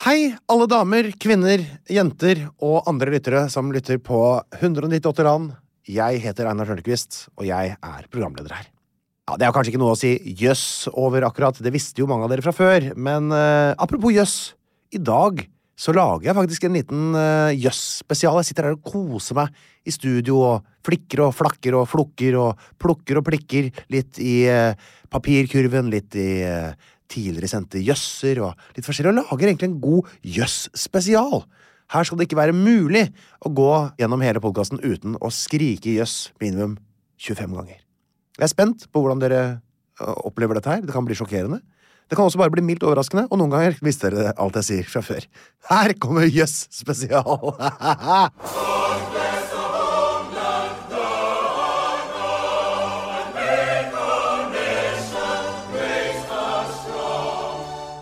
Hei, alle damer, kvinner, jenter og andre lyttere som lytter på 198 land. Jeg heter Einar Tørnquist, og jeg er programleder her. Ja, Det er kanskje ikke noe å si jøss over akkurat, det visste jo mange av dere fra før, men uh, apropos jøss, i dag så lager jeg faktisk en liten uh, jøss-spesial. Jeg sitter her og koser meg i studio og flikker og flakker og flukker og plukker og plikker litt i uh, papirkurven, litt i eh, tidligere sendte jøsser og litt forskjellig, og lager egentlig en god jøss-spesial. Her skal det ikke være mulig å gå gjennom hele podkasten uten å skrike jøss minimum 25 ganger. Jeg er spent på hvordan dere opplever dette her. Det kan bli sjokkerende. Det kan også bare bli mildt overraskende, og noen ganger visste dere alt jeg sier fra før. Her kommer Jøss spesial!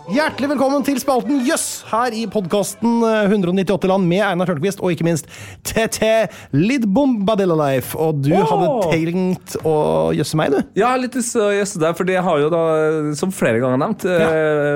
Hjertelig velkommen til spalten Jøss her i podkasten 198 land med Einar Tørnquist og ikke minst TT Lidbom Badillalife. Og du hadde tenkt å jøsse meg, du? Ja, litt å jøsse deg, for jeg har jo da, som flere ganger nevnt, ja.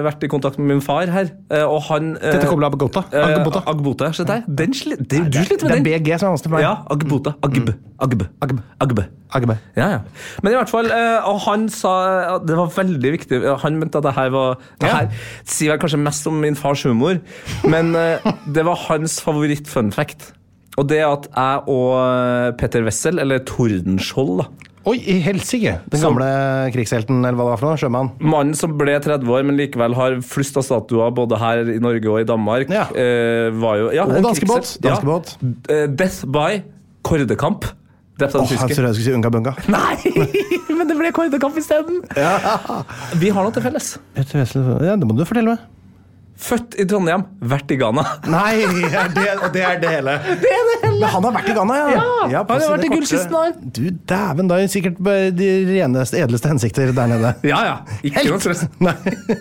vært i kontakt med min far her. eh, Og han eh, Tete Kobla Agbota. eh, Agbota. Agbota, skjønner jeg. Den sli, det, du sliter Det er den? BG som er vanskelig for meg. Ja, Agbota. Agb. Agb. Agb. Agb. AGB. Ja, ja. Men i hvert fall, eh, og han sa det var veldig viktig Han mente at det her var Det Ja. Her sier vel kanskje mest om min fars humor, men eh, det var hans favoritt-fun fact. Og det at jeg og eh, Petter Wessel, eller Tordenskjold, da Oi, i helsike! Den Som- gamle krigshelten, eller hva det var for noe? Sjømann. Mannen som ble 30 år, men likevel har flust av statuer både her i Norge og i Danmark, Ja. eh, var jo ja, Og danskebåt. Danske Ja. Eh, Death by Kordekamp. Drept av Åh, tyske. jeg trodde jeg skulle si Unga Bunga. Nei, men det ble Kordekamp isteden! Vi har noe til felles. Ja, det må du fortelle meg. Født i Trondheim, vært i Ghana. Nei, det, og det er det hele. Det er det hele. Men han har vært i Ghana, ja. Ja, ja han har vært i gullkisten der. Du dæven, da er sikkert de reneste, edleste hensikter der nede. Ja, ja. Ikke noe stress. Nei.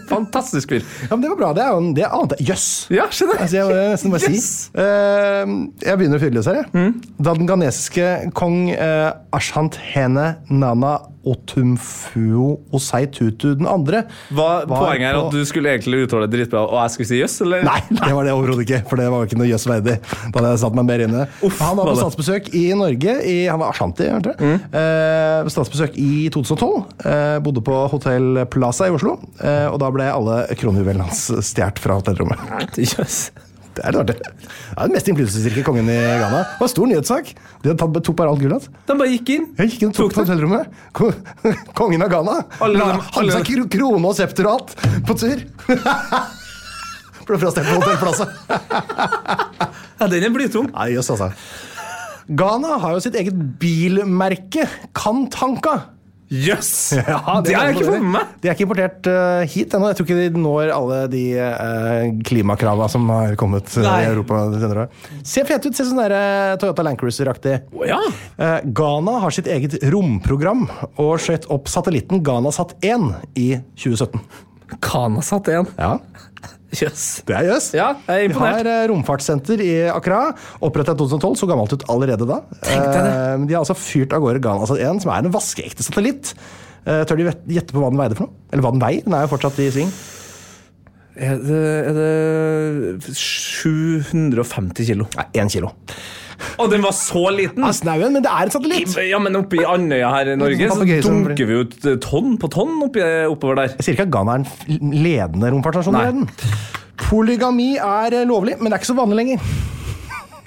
Fantastisk fyr. Ja, men det var bra. Det er jo det annet. Jøss. Ja, skjønner Altså, jeg må nesten bare Yes. si. Uh, jeg begynner å fylle løs her. jeg. Da den ghanesiske kong uh, Ashant Hene Nana Otumfuo Oseitutu den andre Hva, poenget er at du skulle egentlig uttale det dritbra, og jeg skulle si jøss, eller? Nei, det var det overhodet ikke, for det var ikke noe jøss verdig. Da hadde jeg satt meg mer inne. Uff, han var på statsbesøk i Norge, i, han var Ashanti, hørte jeg. Eh, statsbesøk i 2012. Eh, bodde på Hotell Plaza i Oslo, eh, og da ble alle kronjuvelene hans stjålet fra hotellrommet. Jøss. Det er det er den mest innflytelsesrike kongen i Ghana. Det var en stor nyhetssak. De hadde tok bare alt gullet. De bare gikk inn. Jeg gikk inn og tok Tok hotellrommet. Kongen av Ghana. Alle- La- Hadde seg krone og septer og alt på tur. Ble frastjålet på Hotell Plaza. Ja, den er blytung. Nei, jøss, altså. Ghana har jo sitt eget bilmerke, Kantanka. Jøss! Ja, det det jeg ikke for meg. De er ikke importert uh, hit ennå. Jeg tror ikke de når alle de uh, klimakravene som har kommet eh, Nei. i Europa. senere. Ser fet ut. Ser sånn der, eh, Toyota Land Cruiser-aktig. Oh, ja. Eh, Ghana har sitt eget romprogram og skjøt opp satellitten Ghanasat 1 i 2017. Kana satt én. Ja, Jøss. det er jøss. Ja, jeg er Vi har eh, romfartssenter i Accra, opprettet i 2012, så gammelt ut allerede da. Tenk deg det. Eh, Men de har altså fyrt av gårde altså en som er en vaskeekte satellitt. Eh, Tør de gjette på hva den veide for noe? Eller hva den veier? Den er jo fortsatt i sving. Er det, er det 750 kilo? Nei, én kilo. Og den var så liten! Ja, snauen, men det er en satellitt! Ja, men oppe i Andøya her i Norge så dunker vi ut tonn på tonn oppi, oppover der. Jeg sier ikke at Ghana er den ledende romfartsnasjonen i verden. Polygami er eh, lovlig, men det er ikke så vanlig lenger.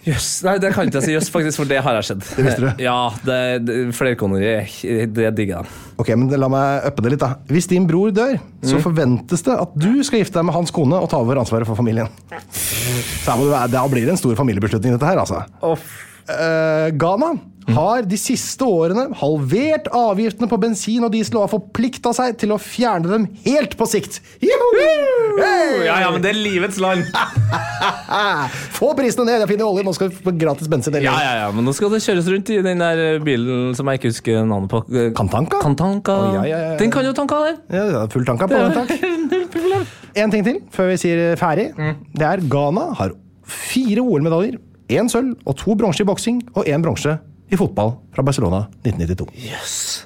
Jøss, Nei, det kan ikke jeg si jøss, faktisk, for det har jeg sett. Det visste du? Ja, det, det, flerkoneri, det digger jeg. Ok, men La meg uppe det litt. da. Hvis din bror dør, så forventes det at du skal gifte deg med hans kone og ta over ansvaret for familien. Så her må Da blir det en stor familiebeslutning, dette her. altså. Eh, Ghana har de siste årene halvert avgiftene på bensin og diesel og har forplikta seg til å fjerne dem helt på sikt. Hey! Ja, ja, men det er livets land. Få prisene ned! Jeg finner olje, nå skal vi få gratis bensin. Ja, ja, ja, men nå skal det kjøres rundt i den der bilen som jeg ikke husker navnet på. Kantanka? Kantanka. Oh, ja, ja, ja. Den kan jo tanka den. Ja, det er full tanka på den, takk. En ting til før vi sier ferdig. Det er Ghana har fire OL-medaljer. Én sølv og to bronse i boksing og én bronse i fotball fra Barcelona 1992. Yes.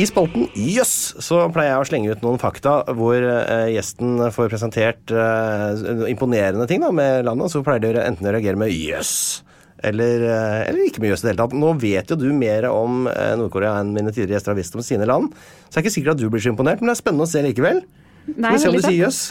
I spalten Jøss så pleier jeg å slenge ut noen fakta hvor eh, gjesten får presentert eh, imponerende ting da, med landet. Så pleier de enten å reagere med jøss eller, eh, eller ikke mye jøss i det hele tatt. Nå vet jo du mer om eh, Nord-Korea enn mine tidligere gjester har visst om sine land. Så det er ikke sikkert at du blir så imponert, men det er spennende å se likevel. Nei, Skal vi se om du sier jøss.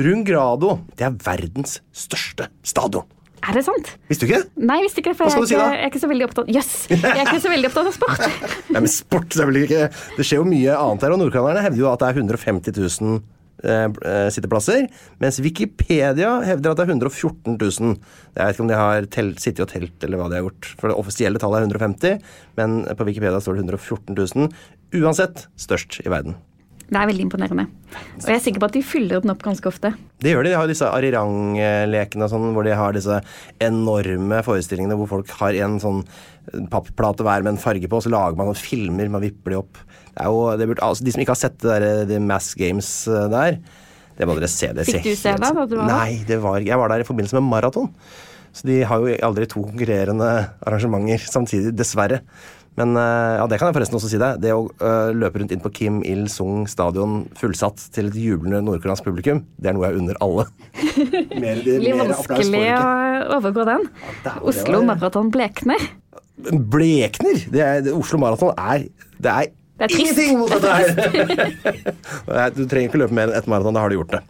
Rungrado det er verdens største stadion. Er det sant? Visste du ikke? Nei, visste ikke. For jeg, si er ikke, jeg er ikke så veldig opptatt Jøss! Jeg er ikke så veldig opptatt av sport. Nei, men sport vel ikke Det skjer jo mye annet her, og nordkoreanerne hevder jo at det er 150 000 eh, eh, sitteplasser, mens Wikipedia hevder at det er 114 000. Jeg vet ikke om de har telt, sittet og telt, eller hva de har gjort. For det offisielle tallet er 150, men på Wikipedia står det 114 000. Uansett størst i verden. Det er veldig imponerende. Og jeg er sikker på at de fyller den opp ganske ofte. Det gjør de. De har disse arirang-lekene og sånn, hvor de har disse enorme forestillingene hvor folk har en sånn pappplate hver med en farge på, og så lager man noen filmer, man vipper de opp. Det er jo, det burde, altså, de som ikke har sett det der, The Mass Games eh, der, det må dere se. Det Fikk du se det du? Nei, det var, jeg var der i forbindelse med maraton. Så de har jo aldri to konkurrerende arrangementer samtidig, dessverre. Men eh, ja, det kan jeg forresten også si deg. Det å uh, løpe rundt inn på Kim Il-sung stadion fullsatt til et jublende nordkoreansk publikum, det er noe jeg unner alle. Mer, Det blir vanskelig å overgå den. Ja, var- Oslo Maraton blekner. Blekner! Det er, det, Oslo Maraton er Det er, Det er trist. ingenting mot dette her! Du trenger ikke løpe mer enn ett maraton, da har du gjort det.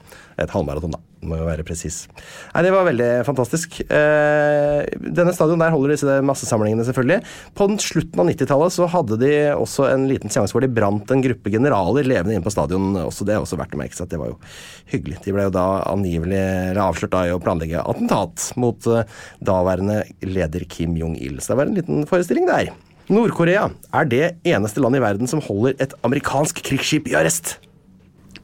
Et halvmaraton, da. Må jo være presis. Nei, det var veldig fantastisk. Eh, denne stadion der holder disse massesamlingene, selvfølgelig. På den slutten av 90-tallet så hadde de også en liten seanse hvor de brant en gruppe generaler levende inne på stadion. Også det er også verdt å merke seg at det var jo hyggelig. De ble jo da angivelig avslørt da i å planlegge attentat mot eh, daværende leder Kim Jong-il. Så det var en liten forestilling der. Nord-Korea er det eneste land i verden som holder et amerikansk krigsskip i arrest.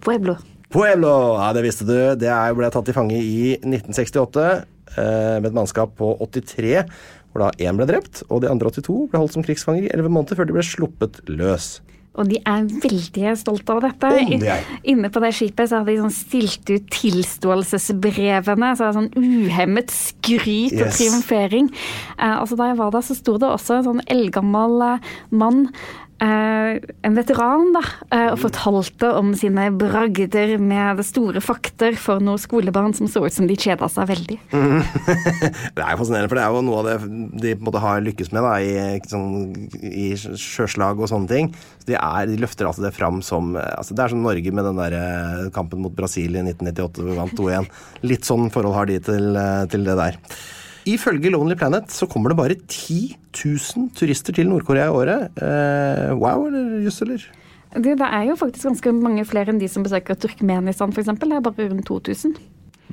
Pueblo. Pueblo! Ja, det visste du. Det ble tatt til fange i 1968 eh, med et mannskap på 83, hvor da én ble drept, og de andre 82 ble holdt som krigsfanger i 11 måneder før de ble sluppet løs. Og de er veldig stolte av dette. Oh. Inne på det skipet så har de sånn stilt ut tilståelsesbrevene. Så det er sånn uhemmet skryt og Yes. triumfering. Eh, altså Da jeg var der, så sto det også en sånn eldgammel eh, mann. Eh, en veteran da, eh, og fortalte om sine bragder med store fakter for noen skolebarn som så ut som de kjeda seg veldig. Det er jo fascinerende, for det er jo noe av det de på en måte har lykkes med da, i, sånn, i sjøslag og sånne ting. Så de, er, de løfter altså det fram som altså Det er som Norge med den der eh, kampen mot Brasil i 1998 hvor vi vant 2-1. Litt sånn forhold har de til, eh, til det der. Ifølge Lonely Planet så kommer det bare 10 000 turister til Nord-Korea i året. Eh, wow, eller jøss, eller? Det, det er jo faktisk ganske mange flere enn de som besøker Turkmenistan f.eks. Det er bare rundt 2000.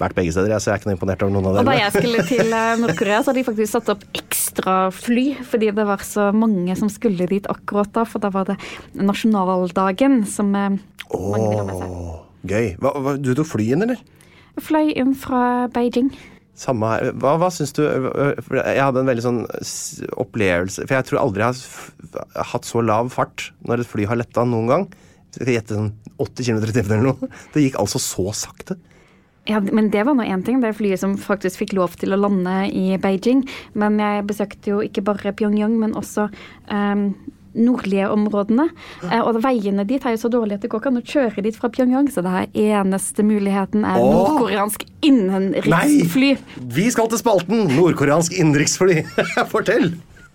Vært begge steder, jeg, så jeg er ikke noe imponert over noen av Og da jeg skulle til eh, Nord-Korea, så hadde de faktisk satt opp ekstra fly, fordi det var så mange som skulle dit akkurat da, for da var det nasjonaldagen som eh, mange ville ha med seg. Åh, gøy. Hva, hva, du tok fly inn, eller? Jeg fløy inn fra Beijing. Samme her. Hva, hva syns du Jeg hadde en veldig sånn opplevelse For jeg tror aldri jeg har hatt så lav fart når et fly har letta noen gang. Skal gjette sånn 80 km i timen eller noe? Det gikk altså så sakte. Ja, men det var nå én ting. Det flyet som faktisk fikk lov til å lande i Beijing. Men jeg besøkte jo ikke bare Pyongyang, men også um, nordlige områdene. Eh, og veiene dit er jo så dårlige at det går ikke an å kjøre dit fra Pyongyang, så det her eneste muligheten er nordkoreansk innenriksfly. Nei! Vi skal til spalten Nordkoreansk innenriksfly. Fortell!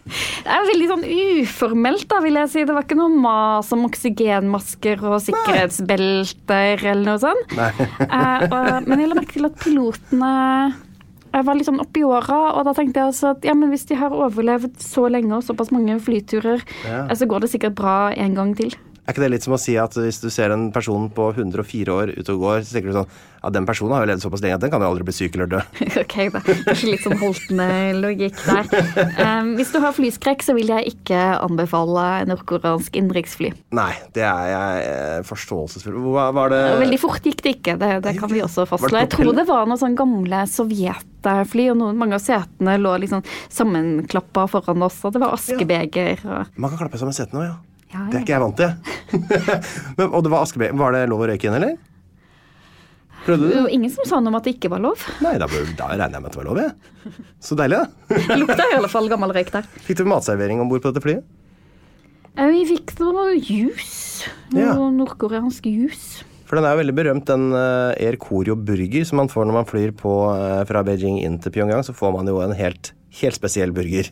Det er veldig sånn uformelt, da, vil jeg si. Det var ikke noe mas om oksygenmasker og sikkerhetsbelter eller noe sånt. Nei. Eh, men jeg la merke til at pilotene jeg var litt sånn oppi åra, og da tenkte jeg altså at ja, men hvis de har overlevd så lenge og såpass mange flyturer, Ja. så går det sikkert bra en gang til. Er ikke det litt som å si at hvis du ser en person på 104 år ute og går, så tenker du sånn Ja, den personen har jo levd såpass lenge at den kan jo aldri bli syk eller dø. ok, da. Kanskje litt sånn holtende logikk der. Um, hvis du har flyskrekk, så vil jeg ikke anbefale nordkoreansk innenriksfly. Nei, det er jeg eh, forståelsesfull Hva var det Veldig fort gikk det ikke, det, det kan vi også fastslå. Jeg tror det var noen sånn gamle sovjetfly, og noen, mange av setene lå liksom sammenklappa foran oss, og det var askebeger og Man kan klappe sammen setene òg, ja. Ja, Det er ikke jeg vant til. Men, og det var Askeby. Var det lov å røyke igjen, eller? Prøvde Det var ingen som sa noe om at det ikke var lov. Nei, da, da regner jeg med at det var lov, jeg. Så deilig, da. Det lukta i alle fall gammel røyk der. Fikk du matservering om bord på dette flyet? Eh, Vi fikk noe juice. Noe Ja. nordkoreansk juice. For den er jo veldig berømt, den uh, Air Koryo burger som man får når man flyr på, eh, fra Beijing inn til Pyongyang. Så får man jo en helt, helt spesiell burger.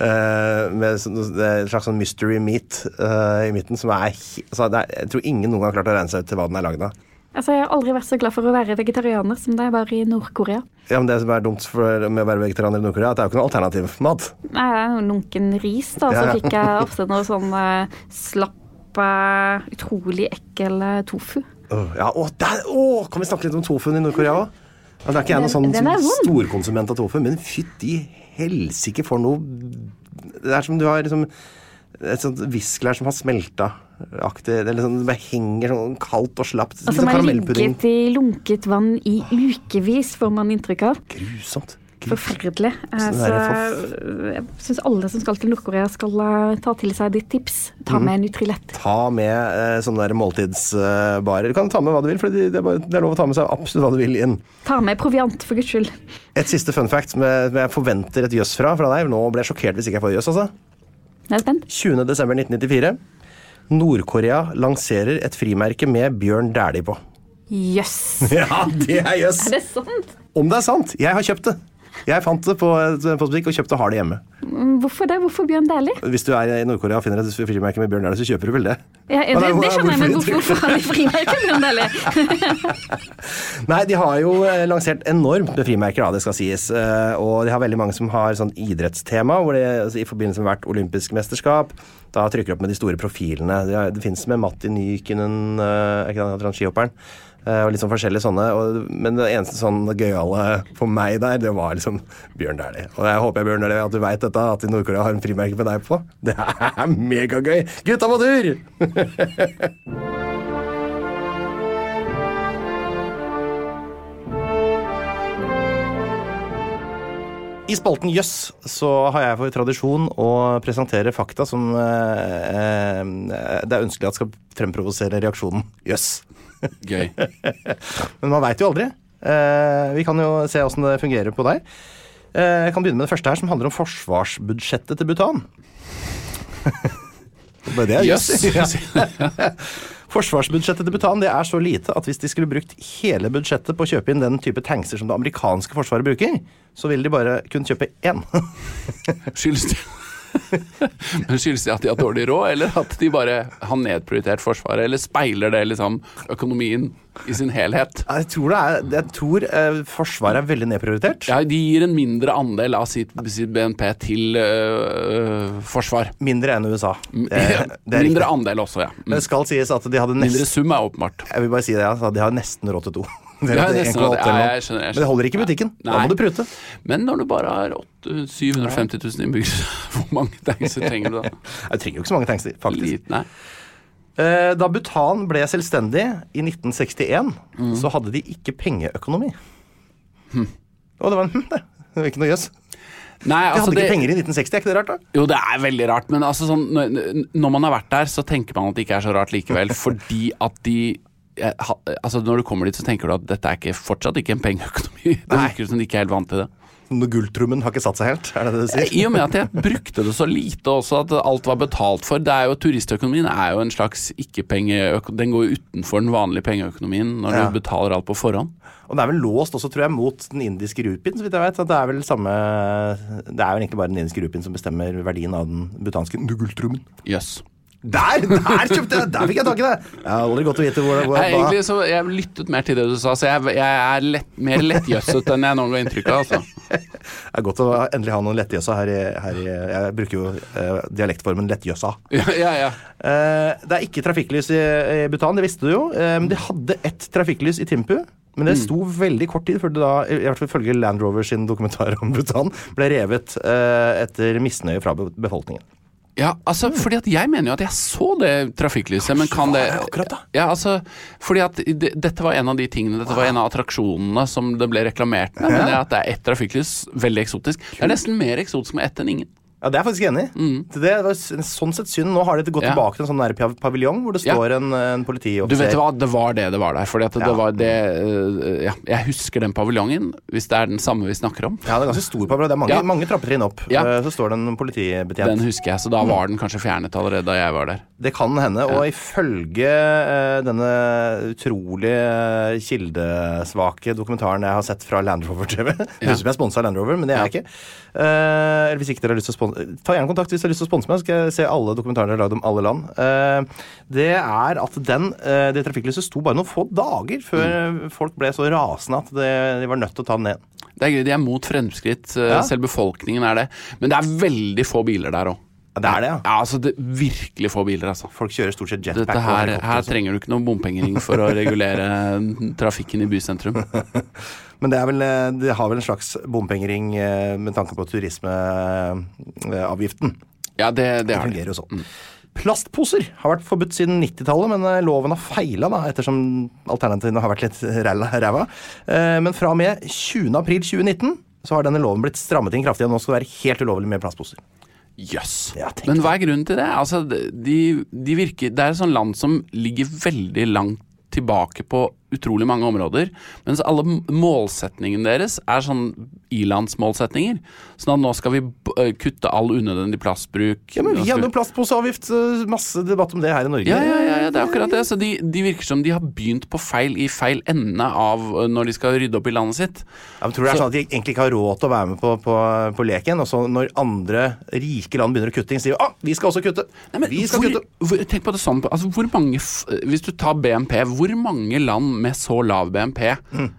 Eh, med sånn- er en slags sånn mystery meat eh, i midten som er, altså, er Jeg tror ingen noen gang har klart å regne seg ut til hva den er lagd av. Altså, jeg har aldri vært så glad for å være vegetarianer som det jeg var i Nord-Korea. Ja, men Det som er dumt for, med å være vegetarianer i Nord-Korea, er at det er jo ikke noe alternativ mat. Nei, det er noe lunken ris, da. Så Ja, ja. fikk jeg ofte noe sånn uh, slapp, utrolig ekkel tofu. Åh, ja, å, der, å, kan vi snakke litt om tofuen i Nord-Korea òg? Ja, det er ikke jeg noen sånn er storkonsument av tofu, men fytti helsike for noe Det er som du har liksom et sånt viskelær som har smelta. Aktig, det, er liksom, det bare henger sånn kaldt og slapt. Og Litt som sånn har ligget i lunket vann i ukevis, får man inntrykk av. Grusomt. Forferdelig. Eh, Så jeg syns alle som skal til Nord-Korea, skal eh, ta til seg ditt tips. Ta med mm. Nutrilett. Ta med eh, sånne der måltidsbarer. Du kan ta med hva du vil, for det er, lov å ta med seg absolutt hva du vil inn. Ta med proviant, for guds skyld. Et siste fun fact som jeg, forventer et jøss fra fra deg. Nå ble jeg sjokkert hvis ikke jeg får jøss, altså. Jeg er spent. 20. desember 1994. Nord-Korea lanserer et frimerke med Bjørn Dæhlie på. Jøss. Ja, det er jøss! Er det sant? Om det er sant. Jeg har kjøpt det. Jeg fant det på et postbutikk og kjøpte og har det hjemme. Mm, Hvorfor det? Hvorfor Bjørn Dæhlie? Hvis du er i Nord-Korea og finner et frimerke med Bjørn Dæhlie, så kjøper du vel det? Ja, det, er- det skjønner jeg, men hvorfor- har de frimerke Bjørn Dæhlie? Nei, de har jo eh, lansert enormt med frimerker, da, det skal sies. Eh, Og de har veldig mange som har sånn idrettstema, hvor de altså, i forbindelse med hvert olympisk mesterskap da trykker de opp med de store profilene. Det, finnes det fins med Matti Nykinen, er ikke det han skihopperen. Eh, og litt sånn forskjellige sånne. Og, men det eneste sånn gøyale for meg der, det var liksom Bjørn Dæhlie. Og jeg håper Bjørn Dæhlie, at du veit dette, at Nord-Korea har en frimerke med deg på. Det er megagøy! Gutta på tur! I spalten Jøss så har jeg for tradisjon å presentere fakta som eh, eh, det er ønskelig at skal fremprovosere reaksjonen jøss. Gøy. Men man veit jo aldri. Eh, vi kan jo se åssen det fungerer på deg. Eh, jeg kan begynne med det første her, som handler om forsvarsbudsjettet til Bhutan. Bare det er jøss. Yes. Forsvarsbudsjettet til Bhutan det er så lite at hvis de skulle brukt hele budsjettet på å kjøpe inn den type tankser som det amerikanske forsvaret bruker, så ville de bare kun kjøpe én. Skyldes det Men skyldes det at de har dårlig råd, eller at de bare har nedprioritert Forsvaret? Eller speiler det liksom økonomien i sin helhet? Jeg tror, det er, jeg tror eh, Forsvaret er veldig nedprioritert. Ja, De gir en mindre andel av sitt, sitt BNP til øh, forsvar. Mindre enn USA. Det, det mindre riktig. andel også, ja. Mm. Det skal sies at de hadde Mindre sum er åpenbart. Jeg vil bare si det, ja. de har nesten råd til to. Det er det er nesten 1,8 råd. eller Ja, noe. jeg skjønner, Men det holder ikke i butikken. Da må du prute. Men når du bare har 8 750 000 innbyggere, hvor mange tankser trenger du da? Jeg trenger jo ikke så mange tankser, faktisk. Nei. Eh, Da Bhutan ble selvstendig i 1961, Mm. så hadde de ikke pengeøkonomi. Hm. Og det var en hm, det. Det var ikke noe jøss. Nei, De hadde det, ikke penger i 1960, er ikke det rart, da? Jo, det er veldig rart, men altså sånn, når man har vært der, så tenker man at det ikke er så rart likevel, fordi at de eh, altså Når du kommer dit, så tenker du at dette er ikke, fortsatt ikke en pengeøkonomi. Det virker som de ikke er helt vant til det. Når gulltrommen har ikke satt seg helt, er det det du sier? I og med at jeg brukte det så lite også, at alt var betalt for. Det er jo, turistøkonomien er jo en slags ikke-pengeøkonomi. Den går jo utenfor den vanlige pengeøkonomien når Ja. du betaler alt på forhånd. Og det er vel låst også, tror jeg, mot den indiske rupien, så vidt jeg vet. At det er vel samme Det er jo egentlig bare den indiske rupien som bestemmer verdien av den butanske gulltrommen. Jøss. Der! Der kjøpte jeg! Der fikk jeg tak i det! Jeg har aldri godt å vite hvor, hvor Jeg, egentlig så jeg lyttet mer til det du sa, så jeg, jeg er lett, mer lettjøsset enn jeg nå ga inntrykk av. Altså. Det er godt å endelig ha noen lettjøssa her i, her i Jeg bruker jo eh, dialektformen lettjøssa. Ja, ja, ja. Eh, det er ikke trafikklys i, i Bhutan, det visste du jo. Eh, de hadde ett trafikklys i Timpu. Men det sto veldig kort tid før det da, i hvert fall ifølge Land Rover sin dokumentar om Bhutan, ble revet eh, etter misnøye fra befolkningen. Ja, altså, fordi at jeg mener jo at jeg så det trafikklyset, men kan det det akkurat da? Ja, altså, fordi at det, dette var en av de tingene, dette var en av attraksjonene som det ble reklamert med. Men det at det er ett trafikklys, veldig eksotisk. Det er nesten mer eksotisk med ett enn ingen. Ja, Det er jeg faktisk enig i. Det var sånn sett synd. Nå har de gått Mm. Ja. tilbake til en sånn der paviljong hvor det Ja. står en, politioffiser. Du vet hva, det var det det var der. Fordi at det Ja. var det uh, Ja, jeg husker den paviljongen, hvis det er den samme vi snakker om. Ja, det er ganske stor paviljong. Det er mange, mange trappetrinn opp. Ja. Eh, Så står det en politibetjent. Den husker jeg, så da var den kanskje fjernet allerede da jeg var der. Det kan hende. Og ifølge uh, denne utrolig eh, kildesvake dokumentaren jeg har sett fra Land Rover TV ut jeg sponsa Land Rover, men det er jeg ikke. Eh, eller hvis ikke dere har lyst til å sponse Ta gjerne kontakt hvis dere har lyst til å sponse meg, så skal jeg se alle dokumentarene dere har lagd om alle land. Eh, det er at den, eh, det trafikklyset sto bare noen få dager før Mm. folk ble så rasende at de var nødt til å ta den ned. Det er gøy, De er mot fremskritt, Ja. selv befolkningen er det. Men det er veldig få biler der òg. Det er det, ja. Ja, altså det, virkelig få biler, altså. Folk kjører stort sett jetpack. Dette her, her sånn. trenger du ikke noen bompengering for å regulere trafikken i bysentrum. Men det, vel, eh, det har vel en slags bompengering eh, med tanke på turismeavgiften. Ja, det, det Det fungerer jo sånn. Plastposer har vært forbudt siden 90-tallet, men eh, loven har feila, ettersom alternativene har vært litt ræva. Men fra og med 20. april 2019 så har denne loven blitt strammet inn kraftig, og nå skal det være helt ulovlig med plastposer. Jøss. Yes. Men hva er grunnen til det? Altså, de, de virker, det er et sånt land som ligger veldig langt tilbake på utrolig mange områder, mens alle målsetningene deres er sånn ilandsmålsetninger. Sånn at nå skal vi øh, kutte all unødvendig plastbruk. Ja, men Vi har hadde jo plastposeavgift, eh, masse debatt om det her i Norge. ja, ja, ja, ja, det er akkurat det. Så de, de virker som de har begynt på feil i feil ende av øh, når de skal rydde opp i landet sitt. Ja, men tror du det er Så- sånn at de egentlig ikke har råd til å være med på, på, på leken, og så når andre rike land begynner å kutte, sier de ah, vi skal også kutte. Nei, vi skal hvor, kutte. hvor, tenk på det sånn, altså hvor mange, hvis du tar BNP, hvor mange land med så lav BNP Mm.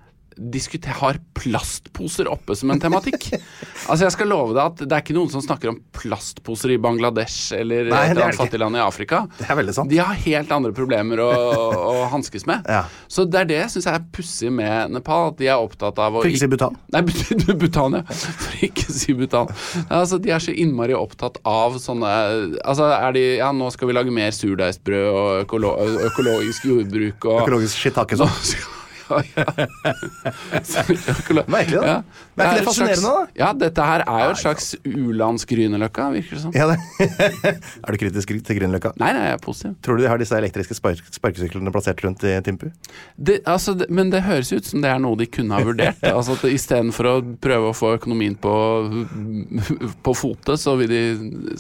Har plastposer oppe som en tematikk? altså Jeg skal love deg at det er ikke noen som snakker om plastposer i Bangladesh eller Nei, et er eller fattig land i Afrika. Det er veldig sant. De har helt andre problemer å, å hanskes med. Ja. Så det er det jeg syns er pussig med Nepal, at de er opptatt av å For ikke si Bhutan. Nei, Bhutan, ja. For ikke si Bhutan. Altså, de er så innmari opptatt av sånne Altså, er de Ja, nå skal vi lage mer surdeigsbrød og økolo økologisk jordbruk og Økologisk shiitake sånn. Ja, ja. Merkelig, da. Ja. Det er ikke det fascinerende, da? Ja, dette her er jo et slags u-lands Grünerløkka, virker det som. Ja, det. er du kritisk til Grünerløkka? Nei, nei, jeg er positiv. Tror du de har disse elektriske spark sparkesyklene plassert rundt i Timpu? Det, altså, det, men det høres ut som det er noe de kunne ha vurdert. altså at Istedenfor å prøve å få økonomien på, på fote, så vil de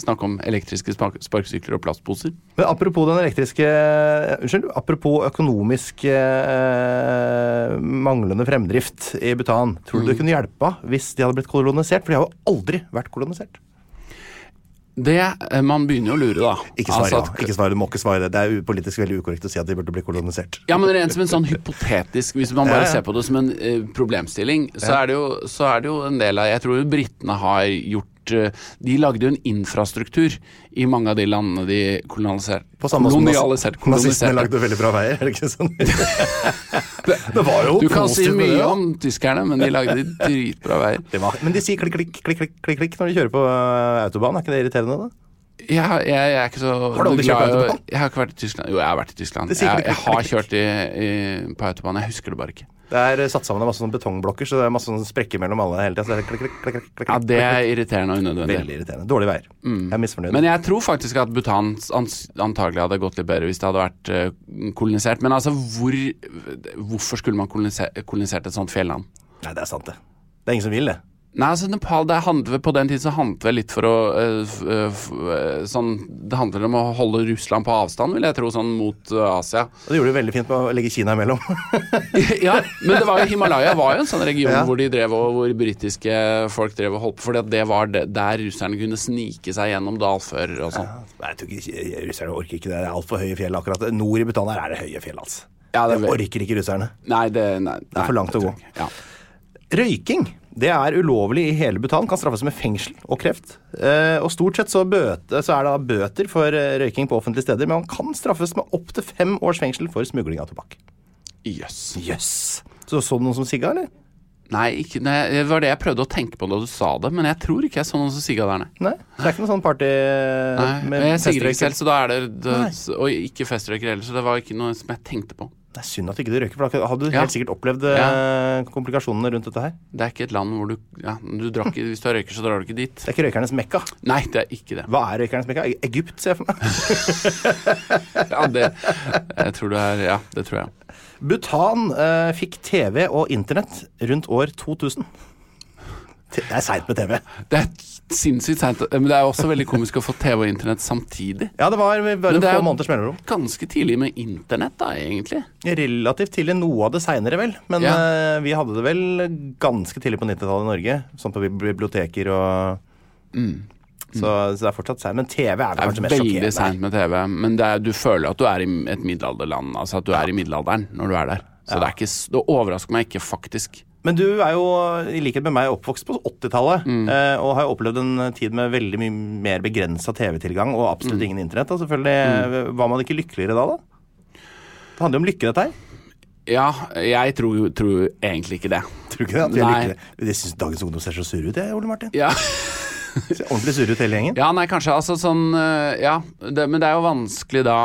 snakke om elektriske spark sparkesykler og plastposer. Men apropos den elektriske Unnskyld. Apropos økonomisk eh, manglende fremdrift i Bhutan. Tror Mm. du det kunne hjelpa hvis de hadde blitt kolonisert? For de har jo aldri vært kolonisert. Det, eh, Man begynner jo å lure, da. Ikke svar, Altså ja. Ikke svar, du må ikke svare. Det er politisk veldig ukorrekt å si at de burde bli kolonisert. Ja, men rent som en sånn hypotetisk Hvis man bare ja. ser på det som en uh, problemstilling, så, Ja. er det jo, så er det jo en del av Jeg tror britene har gjort De lagde jo en infrastruktur i mange av de landene de kolonialiserte. På samme måte som nazistene lagde veldig bra veier, er det ikke sånn? det var jo Du kan si det, mye om tyskerne, men de lagde dritbra veier. Det var, men de sier klikk, klikk, klikk, klikk, klikk, klikk når de kjører på eh, autobahn. Er ikke det irriterende, da? Jeg, jeg, jeg er ikke så Har du aldri kjørt på autobahn? Jeg har ikke vært i Tyskland. Jo, jeg har vært i Tyskland. Jeg, jeg har kjørt i, i, på autobahn. Jeg husker det bare ikke. Det er eh, satt sammen av masse sånne betongblokker, så det er masse sånne sprekker mellom alle hele tida. Ja, det er irriterende og unødvendig. Veldig irriterende. Dårlige veier. Jeg er misfornøyd. Men jeg tror faktisk at Bhutan antagelig hadde gått litt bedre hvis det hadde vært eh, kolonisert. Men altså, hvor, hvorfor skulle man kolonisert, kolonisert et sånt fjelland? Nei, det er sant, det. Det er ingen som vil det. Nei, altså Nepal, det handler, På den tid så handlet det litt for å eh, sånn, Det handler om å holde Russland på avstand, vil jeg tro, sånn mot Asia. Og det gjorde du veldig fint med å legge Kina imellom. ja, Men det var jo Himalaya var jo en sånn region Ja. hvor de drev og hvor britiske folk drev og holdt på. Fordi at det var det, der russerne kunne snike seg gjennom dalfører og sånn. Nei, jeg tror ikke Russerne orker ikke det. Det er altfor høye fjell akkurat. Nord i Bhutan er det høye fjell, altså. Ja, det det er orker ikke russerne. Nei, det, nei, Det er for langt å gå. Ja. Røyking det er ulovlig i hele Bhutan, kan straffes med fengsel og kreft. Eh, og Stort sett så, bøte, så er det bøter for eh, røyking på offentlige steder, men man kan straffes med opptil fem års fengsel for smugling av tobakk. Jøss. Yes. Så så du noen som sigga, eller? Nei, ikke, nei, det var det jeg prøvde å tenke på da du sa det, men jeg tror ikke jeg så noen som sigga der, nei. Nei? Så det er ikke noe sånn party Nei, men jeg sigger ikke selv, så da er det, det Og ikke festrøyker heller, så det var ikke noe som jeg tenkte på. Det er synd at ikke du røyker, for da hadde du Ja. helt sikkert opplevd ja. komplikasjonene rundt dette her. Det er ikke et land hvor du, ja, du drakk, Hvis du har røyker, så drar du ikke dit. Det er ikke røykernes mekka. Nei, det er ikke det. Hva er røykernes mekka? E- Egypt, ser jeg for meg. Ja, det jeg tror du er Ja, det tror jeg. Bhutan eh, fikk TV og internett rundt år 2000. Det er seint med TV. Det er sinnssykt seint, men det er også veldig komisk å få TV og internett samtidig. Ja, det var bare det få måneders mellomrom. Ganske tidlig med internett, da, egentlig. Relativt tidlig. Noe av det seinere, vel. Men Ja. eh, vi hadde det vel ganske tidlig på 90-tallet i Norge. Sånn på biblioteker og Så, så det er fortsatt seint. Men TV er vel Mm. Det er kanskje mest veldig sjokkerende. seint med TV, men det er, du føler at du er i et middelalderland. Altså at du er i middelalderen når du er der. Så det, er ikke, det overrasker meg ikke, faktisk. Men du er jo, i likhet med meg, oppvokst på 80-tallet. Mm. eh, og har jo opplevd en tid med veldig mye mer begrensa TV-tilgang og absolutt Mm. ingen internett. Og selvfølgelig Var man ikke lykkeligere da, da? Det handler jo om lykke, dette her. Ja, jeg tror, tror egentlig ikke det. Tror du ikke det? At vi er Nei. Jeg syns dagens ungdom ser så sur ut, jeg, Ole Martin. Ja, ordentlig surret hele gjengen. ja nei, kanskje. Altså sånn øh, Ja, det, men det er jo vanskelig da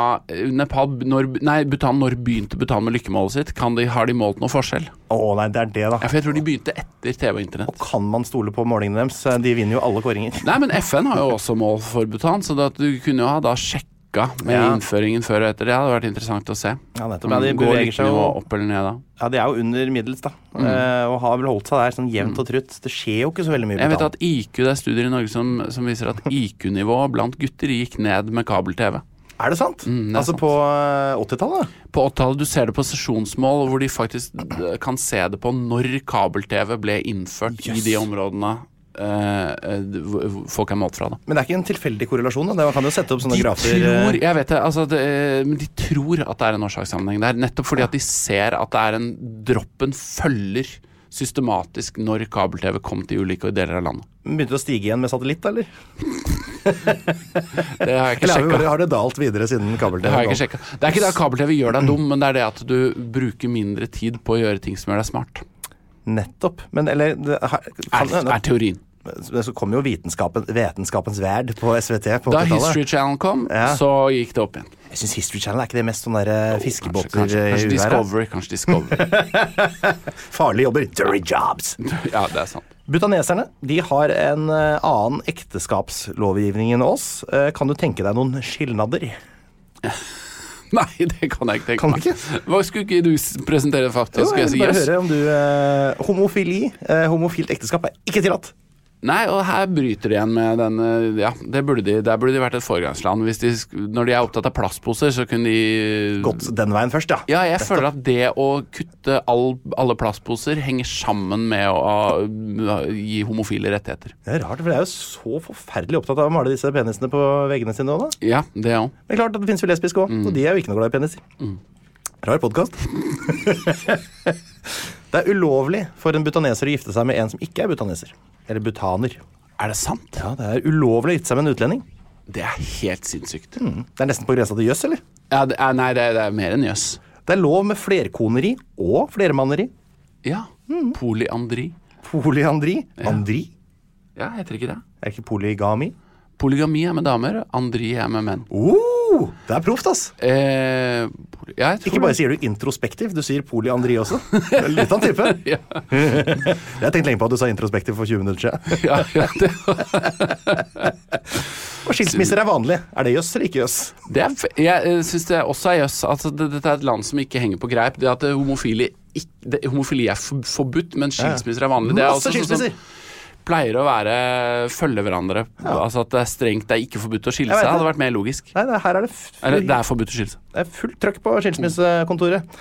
Nepal, når, Nei, Bhutan, når begynte Bhutan med lykkemålet sitt? Kan de, har de målt noe forskjell? Å nei, det er det, da. Ja, for jeg tror de begynte etter TV og internett. Og kan man stole på målingene deres? De vinner jo alle kåringer. Nei, men FN har jo også mål for Bhutan, så at du kunne jo ha da sjekka med Ja. innføringen før og etter. Det hadde vært interessant å se. Ja, nettopp. Ja, de beveger seg jo opp eller ned da. Ja, de er jo under middels, da. Eh, og har vel holdt seg der sånn jevnt og trutt. Det skjer jo ikke så veldig mye. Jeg vet at IQ, det er studier i Norge som, som viser at IQ-nivået blant gutter gikk ned med kabel-TV. Er det sant? Mm, det altså sant. på eh, 80-tallet? På 80-tallet, du ser det på sesjonsmål, hvor de faktisk eh, kan se det på når kabel-TV ble innført i de områdene hvor folk er målt fra. da. Men det er ikke en tilfeldig korrelasjon? da? Man kan jo sette opp sånne De grafer. tror, eh, jeg vet det, altså det, men de tror at det er en årsakssammenheng der, nettopp fordi at de ser at det er en droppen følger systematisk når kabel-TV kom til ulike deler av landet. Begynte det å stige igjen med satellitt, eller? Det har jeg ikke Eller har, sjekka. har det dalt videre siden kabel-TV? Det har jeg ikke sjekka. Det er ikke det at kabel-TV gjør deg dum, men det er det at du bruker mindre tid på å gjøre ting som gjør deg smart. Nettopp. Men eller det, her- kan, Er, er teorien. Så kom jo vitenskapen, Vetenskapens verd på SVT på Da History Channel kom, Ja. så gikk det opp igjen. Jeg syns History Channel er ikke det mest sånn derre oh, fiskebåter Kanskje, kanskje, kanskje? Discovery. Kanskje Discovery. Farlige jobber. Dirty jobs. ja, det er sant. Butaneserne de har en eh, annen ekteskapslovgivning enn oss. Eh, Kan du tenke deg noen skilnader? Nei, det kan jeg ikke tenke Kan meg. ikke? Hva Skulle ikke du presentere faktisk? Jo, jeg jeg vil bare yes? høre om du eh, Homofili, eh, homofilt ekteskap, er ikke tillatt. Nei, og her bryter de igjen med den eh, Ja, det burde de, der burde de vært et foregangsland. Hvis de, når de er opptatt av plastposer, så kunne de Gått den veien først, ja. Ja, jeg føler at det å kutte all, alle plastposer henger sammen med å, å gi homofile rettigheter. Det er rart, for de er jo så forferdelig opptatt av å male disse penisene på veggene sine òg, da. Ja, det òg. Men klart at det fins jo lesbiske òg, og de er jo ikke noe glad i peniser. Rar podkast. det er ulovlig for en butaneser å gifte seg med en som ikke er butaneser. Eller butaner. Er det sant? Ja, Det er ulovlig å gifte seg med en utlending. Det er helt sinnssykt. Det er nesten på grensa til jøss, eller? Ja, det er, nei, det er, det er mer enn jøss. Det er lov med flerkoneri og flermanneri. Ja. Polyandri. Polyandri. Andri. Ja, heter ikke det? Er det ikke polygami? Polygami er med damer, andri er med menn. Oh, det er proft, ass! Eh, Ja, Ikke bare det. sier du introspektiv, du sier polyandri også. Litt av en type. Ja. Jeg tenkte lenge på at du sa introspektiv for 20 minutter siden. Ja, ja, det, Og skilsmisser er vanlig. Er det jøss eller ikke jøss? jeg syns det også er jøss. Altså, det, dette er et land som ikke henger på greip. Det at homofili, ikke, det, homofili er forbudt, men skilsmisser er vanlig. Det er Masse sånn skilsmisser. Pleier å være følge hverandre. Altså at det er strengt, det er ikke forbudt å skille seg. det. hadde vært mer logisk. Nei, det, her er det, Eller det er forbudt å skille seg. det er fullt trøkk på skilsmissekontoret.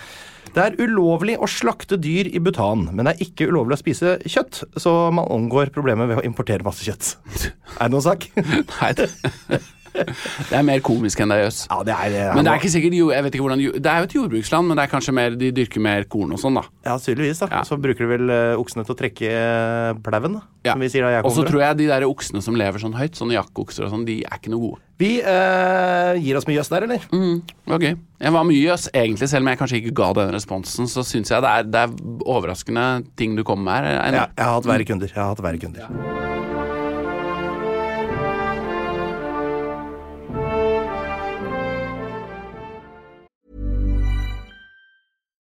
Det er ulovlig å slakte dyr i Bhutan, men det er ikke ulovlig å spise kjøtt, så man omgår problemet ved å importere masse kjøtt. Er det noen sak? Nei, det, det er mer komisk enn det er jøss. Ja, det er Men det er ikke sikkert jo, jeg vet ikke hvordan, Det er jo et jordbruksland, men det er kanskje mer, de dyrker mer korn og sånn, da. Ja, tydeligvis. da. Ja. Så bruker de vel eh, oksene til å trekke eh, plauen, da. Ja. Som vi sier da jeg Og så tror jeg de der oksene som lever sånn høyt, sånne jakkokser og sånn, de er ikke noe gode. Vi eh, gir oss med jøss der, eller? Mm, ok. Jeg var mye jøss, egentlig, selv om jeg kanskje ikke ga den responsen, så syns jeg det er, det er overraskende ting du kommer med her. Ja, jeg har hatt verre kunder. Jeg har hatt verre kunder.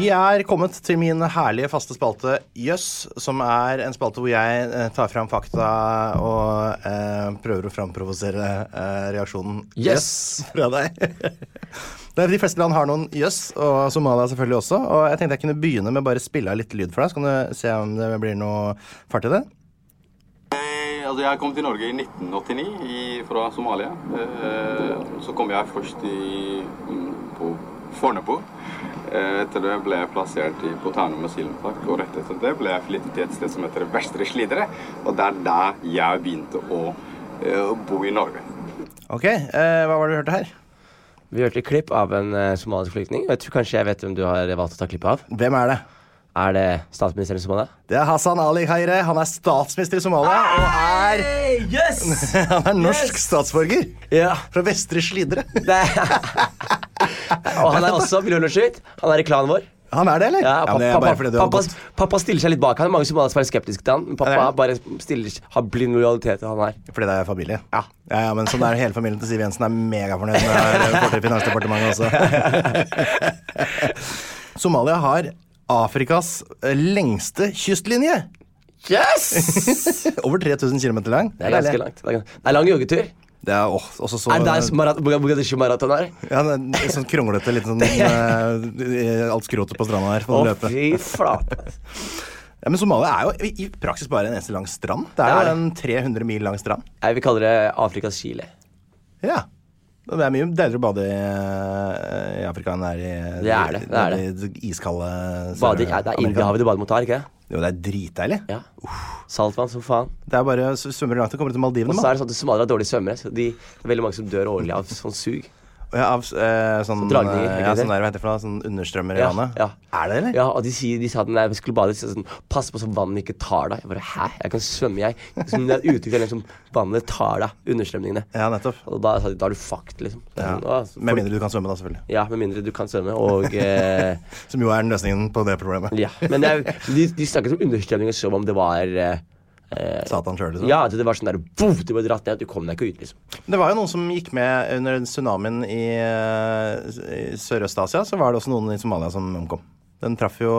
Vi er kommet til min herlige faste spalte Jøss, som er en spalte hvor jeg eh, tar fram fakta og eh, prøver å framprovosere eh, reaksjonen Yes! fra deg. De fleste land har noen jøss, og Somalia selvfølgelig også. Og jeg tenkte jeg kunne begynne med bare spille av litt lyd for deg, så kan du se om det blir noe fart i det. Eh, Altså, jeg kom til Norge i 1989 i, fra Somalia. Eh, så kom jeg først i, mm, på Fornebu. Eh, etter det ble jeg plassert i, på Ternum asylmottak, og rett etter det ble jeg flyttet til et sted som heter Vestre Slidre. Og det er der jeg begynte å eh, bo i Norge. Ok, eh, hva var det du hørte her? Vi hørte klipp av en uh, somalisk flyktning. Og jeg tror kanskje jeg vet hvem du har valgt å ta klipp av. Hvem er det? Er det statsministeren i Somalia? Det er Hassan Ali Khaire. Han er statsminister i Somalia og er Yes! Han er norsk statsborger Ja. fra Vestre Slidre. Det og han er også miljøunderskudd. Han er i klanen vår. Han er det, eller? Ja, det er pappa, bare fordi du har pappa, gått pappa stiller seg litt bak han. Mange somaliere som er skeptiske til han. Men pappa Ja, det bare stiller, har blind lojalitet til han her. Fordi det er familie. Ja. ja, ja men sånn er hele familien til Siv Jensen er megafornøyd med det Finansdepartementet også. Somalia har Afrikas eh, lengste kystlinje. Yes! Over 3000 km lang. Det er ganske langt. Det er, lang joggetur. Det er oh, også så Er det der marat Mogadishu-maraton er? ja, det litt sånn kronglete, litt sånn eh, alt skrotet på stranda her. Å, oh, fy flate. Ja, men Somalia er jo i, praksis bare en eneste lang strand. Det er Det er jo en 300 mil lang strand. Jeg vil kalle det Afrikas Chile. Ja. Det er mye deiligere å bade i, eh, Afrika enn det er i Det er det, det er i det iskalde Bade, ja, det er Indiahavet du bader mot her, ikke det? Jo, det er dritdeilig. Ja. Saltvann som faen. Det er bare svømmer langt og kommer til Maldivene. Og så er det sånn at somaliere er dårlige svømmere. Så de, det er veldig mange som dør årlig av sånn sug. Ja, av eh, sånn, så eh, ja, sånn der, hva heter det for noe? Sånn understrømmer i vannet? ja. Er det, eller? Ja, og de, sier, de sa at jeg skulle bade, så sånn, pass på så vannet ikke tar deg. Jeg bare, hæ? Jeg kan svømme, jeg. Som det er uttrykk for som vannet tar deg. Understrømningene. Ja, nettopp. Og da sa de, da er du fucked, liksom. Ja. sånn, «Å, så Med mindre du kan svømme, da, selvfølgelig. Ja, med mindre du kan svømme, og eh, Som jo er løsningen på det problemet. Ja. Men er, de, de snakket om understrømninger som om det var eh, eh, Satan sjøl, liksom. Ja, at det var sånn der boom, Du ble dratt ned, du kom deg ikke ut, liksom. Det var jo noen som gikk med under tsunamien i, eh, i Sørøst-Asia. Så var det også noen i Somalia som omkom. Den traff jo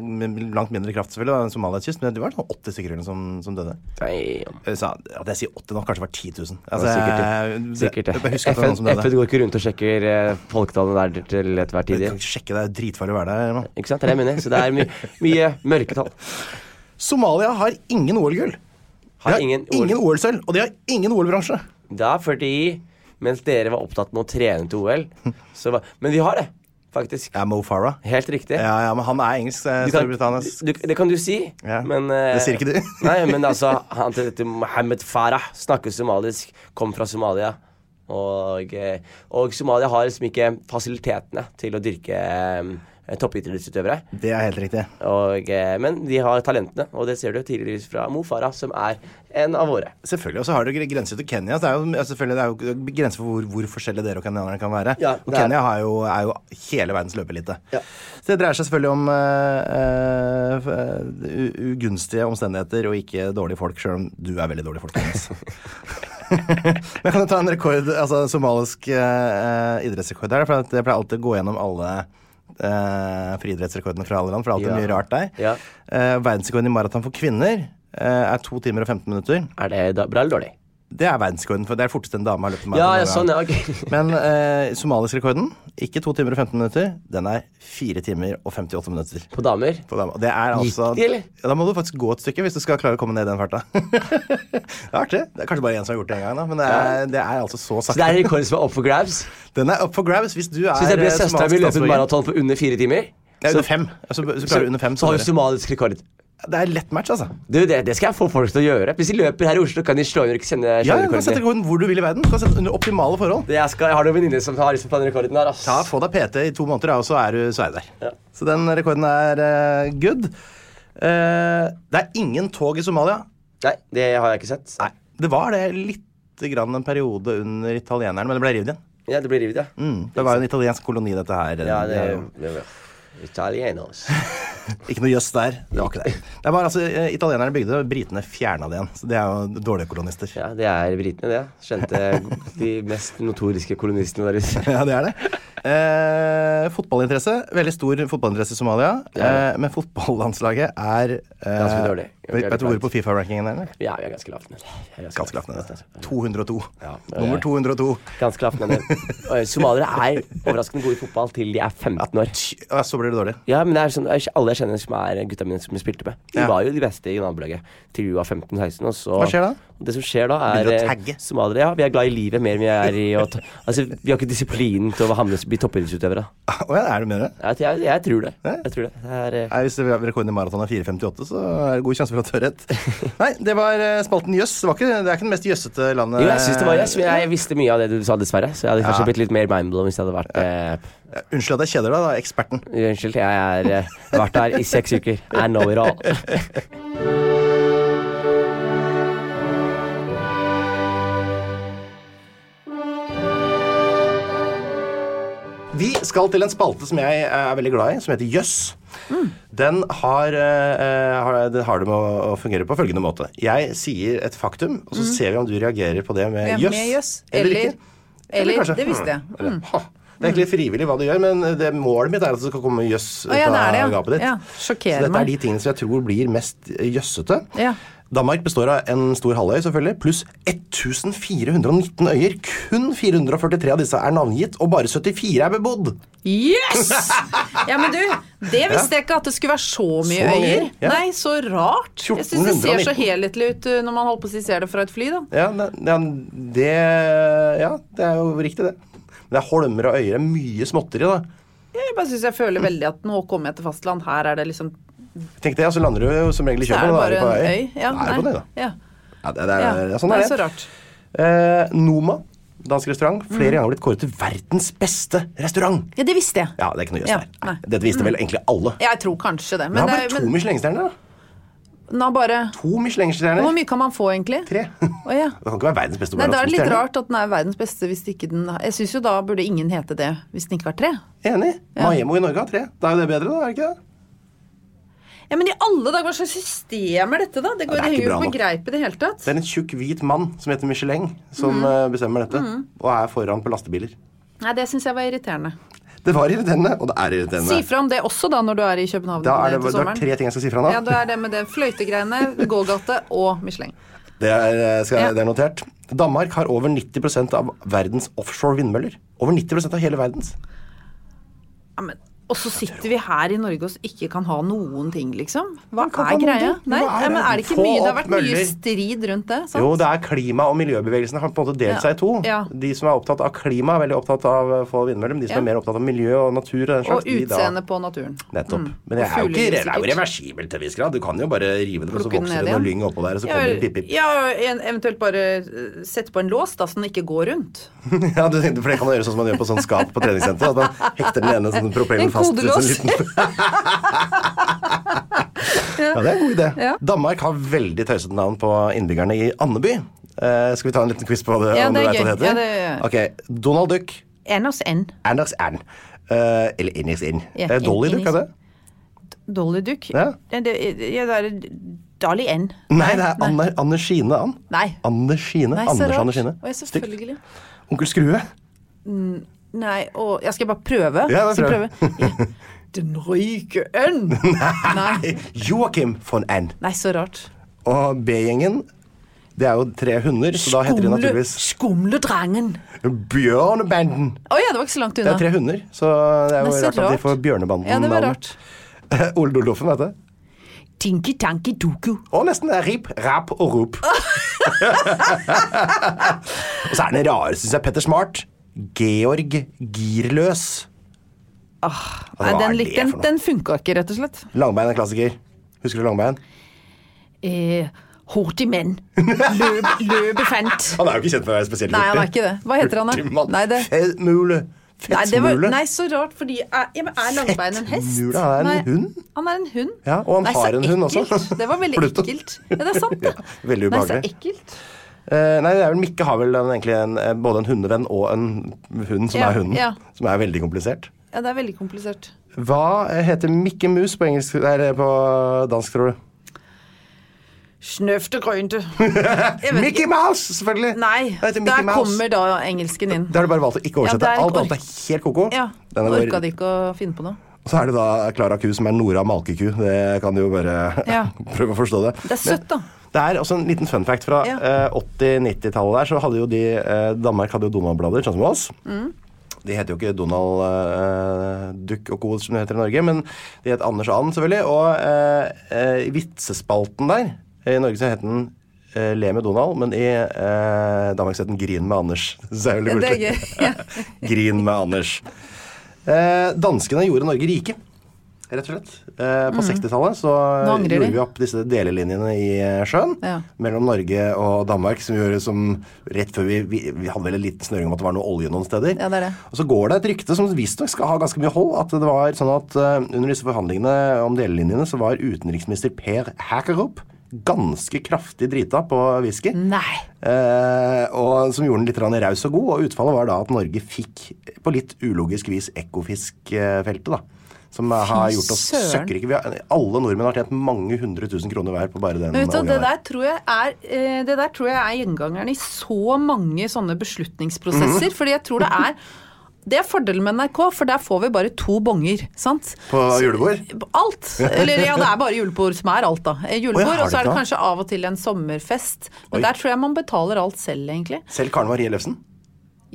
med langt mindre kraft, selvfølgelig, enn Somalias kyst, men det var sånn 80 stykker som, som døde. Jeg sa, at jeg sier 80 nå, kanskje det var 10 000. Altså, sikkert, sikkert det. Jeg, jeg FN, går ikke rundt og sjekker eh, folketallene der til ethvert tid. Du kan ikke sjekke, det er dritfarlig å være der. Ikke sant? Det er det jeg mener. Så det er my mye mørketall. Somalia har ingen OL-gull. De Har ingen ingen OL. OL-sølv, og de har ingen OL-bransje. Det er fordi mens dere var opptatt med å trene til OL, så var Men vi har det, faktisk. Ja, Mo Farah. Helt riktig. Ja, ja, men han er engelsk. eh, Du Storbritannias. det kan du si, Ja, men eh, det sier ikke du. nei, men altså Han til dette Mohammed Farah snakker somalisk, kom fra Somalia. Og, eh, og Somalia har liksom ikke fasilitetene til å dyrke eh, toppidrettsutøvere. Det er helt riktig. Og, eh, men de har talentene, og det ser du tidligvis fra Mo Farah, som er en av våre. Selvfølgelig, Og så har du gre- grenser til Kenya. Det er jo, altså, selvfølgelig, det er jo grenser for hvor, hvor forskjellige dere og kenyanerne kan være. Ja, og er Kenya har jo, er jo hele verdens løpeelite. Ja. Så det dreier seg selvfølgelig om eh, eh, ugunstige omstendigheter og ikke dårlige folk, sjøl om du er veldig dårlig folk. Men kan du ta en rekord, altså somalisk eh, idrettsrekord der? For det jeg pleier alltid å gå gjennom alle eh, friidrettsrekordene fra alle land, for det er alltid Ja. mye rart der. Ja. Eh, verdensrekorden i maraton for kvinner eh, er to timer og 15 minutter. Er det bra eller dårlig? Det er verdensrekorden, for det er fortest en dame har løpt maraton. Ja, ja, sånn, ja, ok. Men eh, somalisk-rekorden, ikke 2 timer og 15 minutter, den er 4 timer og 58 minutter. På damer? På damer. Det er altså de, eller? Ja, Da må du faktisk gå et stykke hvis du skal klare å komme ned i den farta. det er artig. Det er kanskje bare én som har gjort det en gang, da, men det er, det er altså så Så det er rekorden som er up for grabs? Den er up for grabs hvis du er Så hvis jeg blir søstera mi løpe maraton på under fire timer er under fem. Altså, så klarer du under fem, så har så du somalisk rekord. Det er lett match, altså. Du, det, det skal jeg få folk til å gjøre. Hvis de løper her i Oslo, kan de slå inn sende Ja, du kan sette rekorden. hvor du vil i verden. Du kan sette under optimale forhold. Det jeg, skal, jeg har noen venninner som har på den rekorden der. Ass. Ta, Få deg PT i to måneder, og så er du, så er du der. Ja. Så den rekorden er uh, good. Uh, det er ingen tog i Somalia. Nei, det har jeg ikke sett. Nei, Det var det litt grann en periode under italieneren, men det ble revet igjen. Ja, det ble revet, ja. Mm, det var jo en italiensk koloni, dette her. Ja, det, Det det, det Italienos. ikke noe jøss der. Det var ikke det. Det var altså, eh, Italienerne bygde det, og britene fjerna det igjen. Så det er jo dårlige kolonister. Ja, det er britene, det. Skjønte de mest notoriske kolonistene der ute. Ja, det er det. Eh, fotballinteresse. Veldig stor fotballinteresse i Somalia. Ja. Eh, men fotballandslaget er eh, Ganske dårlig. Vet vet du hvor på Fifa-rankingen er? Ja, vi er ganske lavt nede. Er Ganske lavt nede. 202. Ja, Nummer 202. Ganske lavt nede. Somaliere er overraskende gode i fotball til de er 15 år. Ja, så blir det dårlig. Ja, men det er sånn, alle jeg kjenner som er gutta mine som jeg spilte med, de var jo de beste i nabolaget til vi var 15-16. og så- Hva skjer da? Det som skjer da, er eh, somaliere. Ja, vi er glad i livet mer enn vi er i å Altså, vi har ikke disiplinen til å havne, bli toppidrettsutøvere. Oh, ja, er det mer? Jeg, jeg, jeg tror det. Jeg tror det. det er, eh, Nei, Hvis rekorden i maraton er 4,58, så er det god sjanse for at du har rett. Nei, det var eh, spalten Jøss. Det, det er ikke det mest jøssete landet jo, jeg synes det var jøss. men jeg visste mye av det du sa, dessverre. Så jeg hadde kanskje Ja. blitt litt mer mindblown hvis jeg hadde vært eh, Ja, Unnskyld at jeg kjeder deg, da. Eksperten. Unnskyld, jeg har eh, vært der i seks uker. I know it all. Vi skal til en spalte som jeg er veldig glad i, som heter Jøss. Den har, uh, har, den har det med å, å fungere på følgende måte. Jeg sier et faktum, og så ser vi om du reagerer på det med jøss. jøss. Eller, Eller- ikke. eller- kanskje, det visste jeg. Mm. eller, ha. Det er egentlig frivillig hva du gjør, men det målet mitt er at det skal komme jøss ut av gapet ditt. Ja, så dette er de tingene som jeg tror blir mest jøssete. Ja. Danmark består av en stor halvøy, selvfølgelig, pluss 1419 øyer. Kun 443 av disse er navngitt, og bare 74 er bebodd. Yes! Ja, men du, det visste jeg ikke at det skulle være så mye Så øyer. ja. Nei, så rart. Jeg syns det ser så 1419. helhetlig ut uh, når man holdt på å si ser det fra et fly, da. Ja, ja, det, ja, det er jo riktig, det. Men det er holmer og øyer. Er mye småtteri, da. Jeg bare synes jeg føler veldig at nå kommer jeg til fastland. Her er det liksom Tenk det, så lander du jo som regel i Så er det bare en øy. Ja, på en da. Ja. Ja, det, det Ja, ja, sånn det er det. så rart. Eh, Noma dansk restaurant. Flere ganger blitt kåret til verdens beste restaurant. Ja, det visste jeg. Ja, det er ikke noe jøss Ja, der. Dette visste vel egentlig alle. Jeg tror kanskje det. Men Men, det er bare to men Michelin-stjerner, da. nå bare To Michelin-stjerner. Hvor mye kan man få, egentlig? Tre. Oh, ja. Det kan ikke være verdens beste Nei, Da er det litt rart at den er verdens beste hvis ikke den Jeg syns jo da burde ingen hete det hvis den ikke har tre. Enig. Maemo i Norge har tre. Da er jo det bedre, da? er det ikke det? Ja, Men i alle dager, hva slags system er dette, da? Det, går, Ja, det det ikke på greip i det hele tatt. Det er en tjukk, hvit mann som heter Michelin, som eh, bestemmer dette. Mm. Og er foran på lastebiler. Nei, det syns jeg var irriterende. Det var irriterende, og det er irriterende. Si fra om det også, da, når du er i København Da er til det, du har tre ting jeg skal si fra da. Ja, det er det med det fløytegreiene, gågate og Michelin. Det, er, eh, skal, Ja. det er notert. Danmark har over 90% av verdens offshore vindmøller. Over 90% av hele verdens. Ja, men, og så sitter vi her i Norge og ikke kan ha noen ting, liksom. Hva er greia? Nei, er ja, men er det ikke mye Det har vært mye strid rundt det. sant? Jo, det er klima- og miljøbevegelsen har på en måte delt Ja. seg i to. Ja. De som er opptatt av klima, er veldig opptatt av å få vindmøller. De som Ja. er mer opptatt av miljø og natur og den slags, Og de utseendet på naturen. Nettopp. Mm. Men det er jo ikke det er jo reversibelt til en viss grad. Du kan jo bare rive det, og så vokser det noe lyng oppå der, og så kommer det pip-pip. Ja, eventuelt bare eh, sette på en lås, da, så den ikke går rundt. Ja, du tenkte, for det kan man gjøre sånn som man gjør på sånn skap på treningssenteret. At man hekter den ene sånn propellen En fast. sånn liten- ja, det er en god idé. Ja. Danmark har veldig tøysete navn på innbyggerne i Andeby. Uh, skal vi ta en liten quiz på det? Ja, det er hva det heter? Ja, det er- Ok, Donald Duck. Anders N. Anders N. Uh, eller Innis Inn. Ja, Eh, Dolly Duck, er det? Dolly Duck? Ja. Det, ja, det er Dali N. Nei, det er Anne, Skine Ann. Nei. Anne Skine. Nei, Anders Skine. Å, selvfølgelig. Onkel Skrue. Mm, Nei, og jeg skal bare prøve. Ja, prøv. prøve. Ja. Den røyke N. Nei. Joakim von N. Nei, så rart. Og B-gjengen, det er jo tre hunder, så da heter de naturligvis skumle drengen. Bjørnebanden. Å ja, det var ikke så langt Det er tre hunder, så det er jo Nei, rart, rart, at de får Bjørnebanden Ja, det var rart. Ole Doldoffen, vet du. Tinky Tanky Duku. Og nesten. Rip, rap og rop. og så er den rare, syns jeg, Petter Smart. Georg Girløs. Nei, er den, det lik- den, den funka ikke, rett og slett. Langbein er klassiker. Husker du Langbein? Eh, hurtig menn. Løb, løbefant. Han er jo ikke kjent for å være spesielt Nei, han er ikke det. Hva heter han, da? Nei, det, Fettmule. nei, Fettsmule. nei, så rart, fordi er, ja, er langbein en hest? Fettmule, han er en hund. Han er en hund. Ja, og han Nei, har en hund også. Det var veldig ekkelt. Ja, det er sant, det. Veldig Nei, så ekkelt. Eh, nei, det er vel Mikke har vel en, egentlig en, eh, både en hundevenn og en hund som Ja, er hunden. ja. Som er veldig komplisert. Ja, det er veldig komplisert. Hva eh, heter Mikke Mus på engelsk Nei, på dansk, tror du? Snøfte grønte. Mickey Mouse, selvfølgelig! Nei, der Mouse. kommer da engelsken inn. Det har du bare valgt å ikke oversette. Ja, Alt annet er helt koko. Ja, Orka de ikke å finne på noe. Og så er det da Klara Ku som er Nora Malkeku. Det kan du jo bare Ja. prøve å forstå det. Det er søtt, da. Det er også en liten fun fact fra Ja. eh, 80-90-tallet der, så hadde jo de eh, Danmark hadde jo Donald-blader, sånn som oss. Mm. De heter jo ikke Donald uh, Duck og Co. som det heter i Norge, men de het Anders og Ann, selvfølgelig. Og uh, eh, i vitsespalten der i Norge så het den uh, Le med Donald, men i eh, Danmark så het den Grin med Anders. Er det Ja, veldig er koselig. Ja. Grin med Anders. Eh, danskene gjorde Norge rike, rett og slett. Eh, på Mhm. 60-tallet så gjorde vi opp disse delelinjene i eh, sjøen Ja. mellom Norge og Danmark, som gjorde som rett før vi, vi, vi hadde vel en liten snøring om at det var noe olje noen steder. Ja, det er det. Og så går det et rykte som visstnok skal ha ganske mye hold, at det var sånn at uh, under disse forhandlingene om delelinjene så var utenriksminister Per Hackerup ganske kraftig drita på whisky. Nei. Eh, og som gjorde den litt raus og god. Og utfallet var da at Norge fikk på litt ulogisk vis Ekofisk-feltet. da Som har gjort oss søkkrike. Alle nordmenn har tjent mange hundre tusen kroner hver på bare den Men vet du, det der. tror jeg er, eh, det der tror jeg er gjengangeren i så mange sånne beslutningsprosesser. Mhm. Fordi jeg tror det er det er fordelen med NRK, for der får vi bare to bonger. sant? På julebord? Alt. Eller ja, det er bare julebord som er alt, da. Eh, Julebord, og så er det kanskje av og til en sommerfest. Men Oi. der tror jeg man betaler alt selv, egentlig. Selv Karen Marie Ellefsen.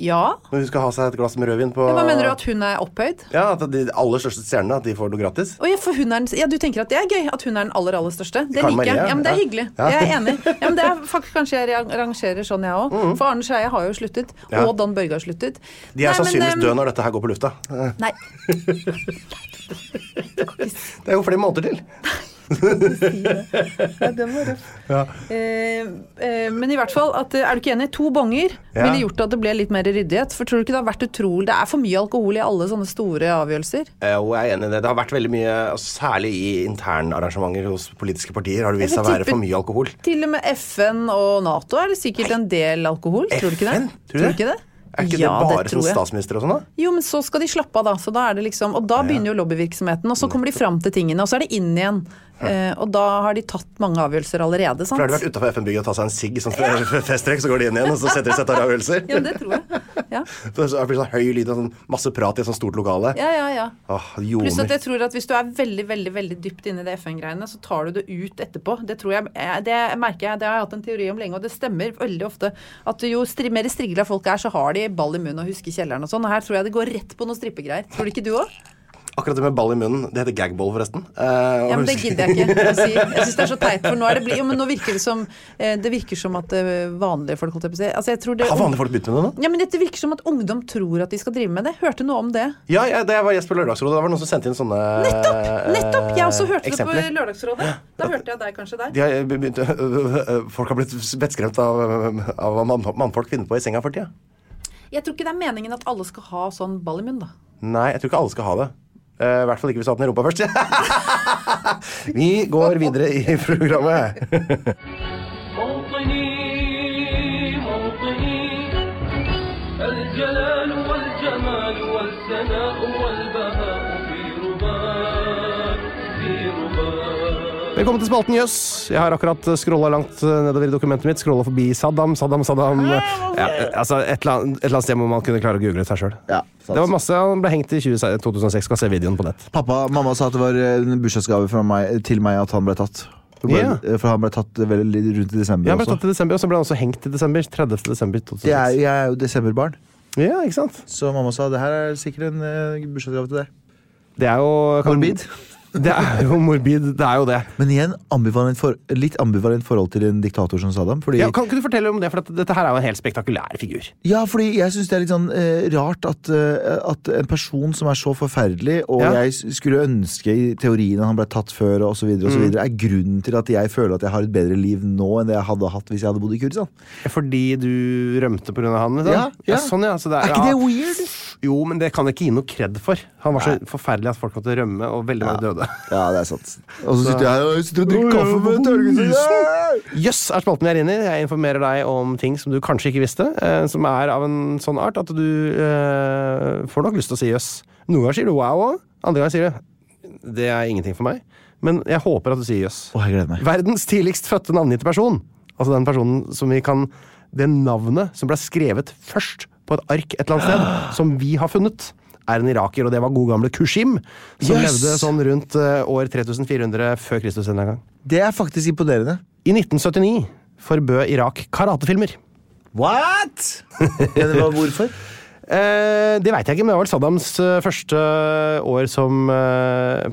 Ja. Når hun skal ha seg et glass med rødvin på Hva mener du, at hun er opphøyd? Ja, At de aller største stjernene at de får noe gratis. Oh, ja, for hun er den, ja, du tenker at det er gøy? At hun er den aller, aller største? Det Karl liker jeg. Ja, men det er hyggelig. Ja. Jeg er enig. Ja, men det er faktisk Kanskje jeg rangerer sånn, jeg òg. For Arne Skeie har jo sluttet. Og Dan Børge har sluttet. De er Nei, sannsynligvis døde når dette her går på lufta. Nei. Det er jo flere måneder til. Nei, den var røff. Eh, eh, men i hvert fall, at, eh, er du ikke enig? To bonger Ja. ville gjort at det ble litt mer ryddighet. For tror du ikke det har vært utrolig Det er for mye alkohol i alle sånne store avgjørelser. Eh, jeg er enig i det. Det har vært veldig mye, altså, særlig i internarrangementer hos politiske partier, har det vist seg å være for mye alkohol. Til og med FN og Nato er det sikkert en del alkohol. Tror du ikke det? FN? Tror du det? ikke det? Er ikke ja, det bare det som statsminister og sånn, da? Jo, men så skal de slappe av, da. Så da er det liksom, og da begynner jo lobbyvirksomheten, og så kommer de fram til tingene, og så er det inn igjen. Uh, og da har de tatt mange avgjørelser allerede, sant? For har de vært utafor FN-bygget og tatt seg en sigg som ja. festtrekk, så går de inn igjen, og så setter de seg og tar avgjørelser? Ja, det tror jeg. Ja, Så det blir sånn høy lyd og sånn masse prat i et sånt stort lokale. ja, ja. ja. Åh, Pluss at jeg tror at hvis du er veldig veldig, veldig dypt inne i det FN-greiene, så tar du det ut etterpå. Det tror jeg, eh, det merker jeg, det har jeg hatt en teori om lenge, og det stemmer veldig ofte. At jo mer strigla folk er, så har de ball i munnen og husker kjelleren og sånn. Og her tror jeg det går rett på noen strippegreier. Tror du ikke du òg? Akkurat det med ball i munnen, det heter gagball, forresten. Eh, Ja, men det gidder jeg ikke å si. Jeg syns det er så teit, for nå det bli, jo, men nå virker det som eh, Det virker som at eh, vanlige folk, holdt jeg på å si altså, jeg tror det, Har vanlige folk begynt med det nå? Ja, men det virker som at ungdom tror at de skal drive med det. Hørte noe om det. Ja, ja, jeg var på Lørdagsrådet, da var det noen som sendte inn sånne Nettopp! Nettopp! Jeg også hørte Eh, eksempler. det på Lørdagsrådet. Da hørte jeg deg kanskje der. De har begynt, folk har blitt vettskremt av, av hva mann- mannfolk finner på i senga for tida. Jeg tror ikke det er meningen at alle skal ha sånn ball i munnen, da. Nei, jeg tror ikke alle skal ha det. Eh, I hvert fall ikke hvis du har den i rumpa først. Vi går videre i programmet. Velkommen til spalten Jøss. Jeg har akkurat scrolla langt eh, nedover i dokumentet mitt. Scrolla forbi Saddam, Saddam, Saddam. Ja, altså et, eller annet, et eller annet sted må man kunne klare å google seg sjøl. Ja, det var masse, Han ble hengt i 20, 2006. Skal se videoen på nett. Pappa, Mamma sa at det var en bursdagsgave til meg at han ble tatt. For, yeah. For han ble tatt veldig rundt i desember Ja, han ble tatt i desember, og så ble han også hengt i desember. 30. desember 2006. Jeg er, jeg er jo desemberbarn. Ja, ikke sant? Så mamma sa det her er sikkert en uh, bursdagsgave til deg. Det er jo kan... Morbid. Det er jo morbid. Det er jo det. Men igjen, ambivalent for, litt ambivalent forhold til en diktator som Saddam. Fordi, Ja, kan ikke du fortelle om det, for dette her er jo en helt spektakulær figur. Ja, fordi jeg syns det er litt sånn eh, rart at, eh, at en person som er så forferdelig, og Ja. jeg skulle ønske i teorien at han ble tatt før, og så videre, og så Mm. videre, er grunnen til at jeg føler at jeg har et bedre liv nå enn det jeg hadde hatt hvis jeg hadde bodd i Kurdistan. Fordi du rømte pga. han? Liksom? Ja, ja. sånn, ja. Så det Er ikke ja. det weird? Jo, men det kan jeg ikke gi noe kred for. Han var så forferdelig at folk måtte rømme, og veldig mange døde. Ja, det er sant. Og så sitter jeg her og sitter og drikker kaffe med Tørgesen. Jøss er spalten vi er inne i. Jeg informerer deg om ting som du kanskje ikke visste, eh, som er av en sånn art at du eh, får nok lyst til å si jøss. Noen ganger sier du wow òg, andre ganger sier du det er ingenting for meg. Men jeg håper at du sier jøss. Åh, jeg gleder meg. Verdens tidligst fødte navngitte person, altså den personen som vi kan Det navnet som ble skrevet først på et ark et eller annet sted, som vi har funnet, er en iraker, og det var god gamle Kushim, som Yes! levde sånn rundt eh, år 3400 før Kristus en gang. Det er faktisk imponerende. I 1979 forbød Irak karatefilmer. What?! Ja, hvorfor? Eh, det veit jeg ikke, men det var vel Saddams eh, første år som president.